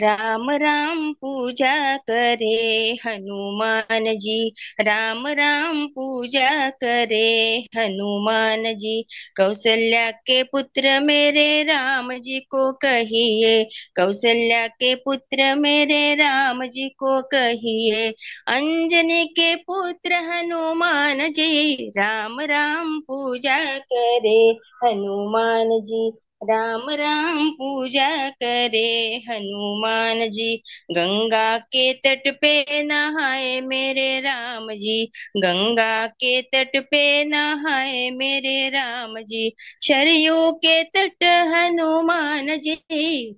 राम राम पूजा करे हनुमान जी। राम राम पूजा करे हनुमान जी। कौशल्या के पुत्र मेरे राम जी को कहिए। कौशल्या के पुत्र मेरे राम जी को कहिए। अंजनी के पुत्र हनुमान जी। राम राम पूजा करे हनुमान जी। राम राम पूजा करे हनुमान जी। गंगा के तट पे नहाए मेरे राम जी। गंगा के तट पे नहाए मेरे राम जी। शरयू के तट हनुमान जी।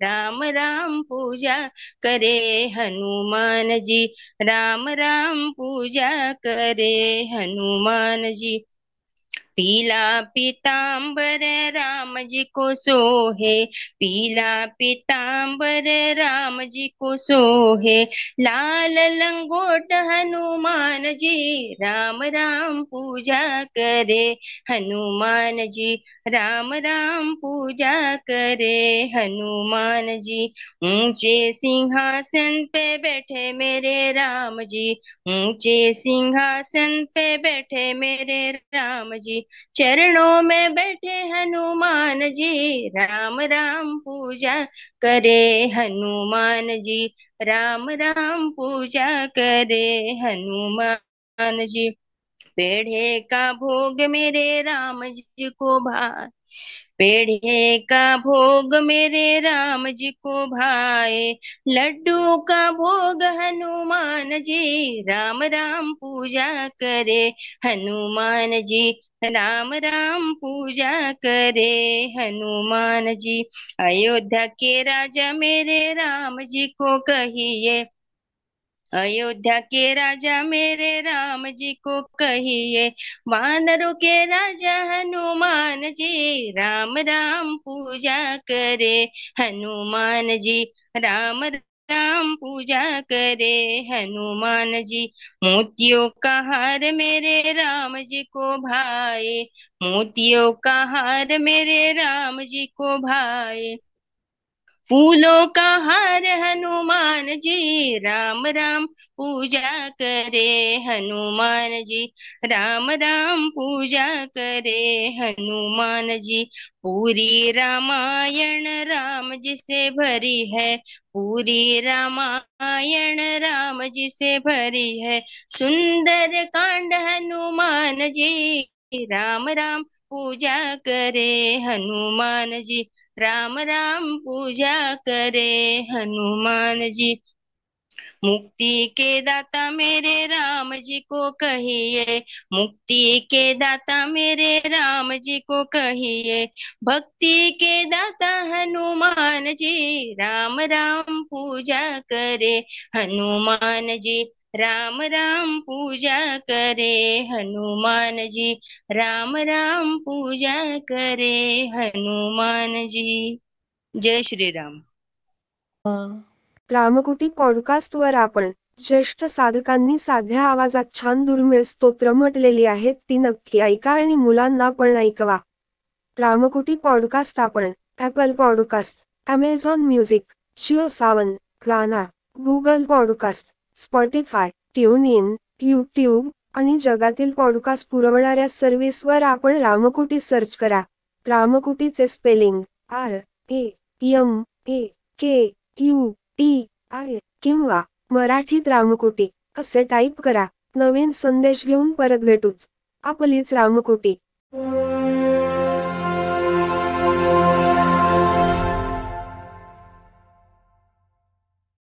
राम राम पूजा करे हनुमान जी। राम राम पूजा करे हनुमान जी। पीला पीताम्बर राम जी को सोहे, पीला पीताम्बर राम जी को सोहे, लाल लंगोट हनुमान जी, राम राम पूजा करे, हनुमान जी, राम राम पूजा करे, हनुमान जी, ऊँचे सिंहासन पे बैठे मेरे राम जी ऊँचे सिंहासन पे बैठे मेरे राम जी चरणों में बैठे हनुमान जी, राम राम पूजा करे हनुमान जी, राम राम पूजा करे हनुमान जी। पेढ़े का भोग मेरे राम जी को भा पेढ़े का भोग मेरे राम जी को भाए। लड्डू का भोग हनुमान जी, राम राम पूजा करे। हनुमान जी, राम राम पूजा करे। हनुमान जी, अयोध्या के राजा मेरे राम जी को कहिए। अयोध्या के राजा मेरे राम जी को कहिए, वानरों के राजा हनुमान जी, राम राम पूजा करे, हनुमान जी, राम राम पूजा करे, हनुमान जी, मोतियों का हार मेरे राम जी को भाई मोतियों का हार मेरे राम जी को भाए। फूलों का हार हनुमान जी, राम राम पूजा करे हनुमान जी, राम राम पूजा करे हनुमान जी। पूरी रामायण राम जी से भरी है, पूरी रामायण राम जी से भरी है। सुंदर कांड हनुमान जी, राम राम पूजा करे हनुमान जी। राम राम पूजा करे हनुमान जी। मुक्ति के दाता मेरे राम जी को कहिए। मुक्ति के दाता मेरे राम जी को कहिए। भक्ति के दाता हनुमान जी, राम राम पूजा करे हनुमान जी। राम राम पूजा करे हनुमान जी राम राम पूजा करे हनुमान जी जय श्रीराम। रामकुटी पॉडकास्ट वर आपण ज्येष्ठ साधकांनी साध्या आवाजात छान दुर्मिळ स्तोत्र म्हटलेली आहेत ती नक्की ऐका आणि मुलांना पण ऐकवा. रामकुटी पॉडकास्ट आपण Apple podcast Amazon music Jio Saavn Gaana Google podcast Spotify TuneIn YouTube आणि जगातील पॉडकास्ट पुरवणाऱ्या सर्व्हिसवर आपण रामकुटी सर्च करा. रामकुटीचे स्पेलिंग आर ए यम ए के यू टी आय किंवा मराठीत रामकोटी असे टाईप करा. नवीन संदेश घेऊन परत भेटूच. आपलीच रामकोटी.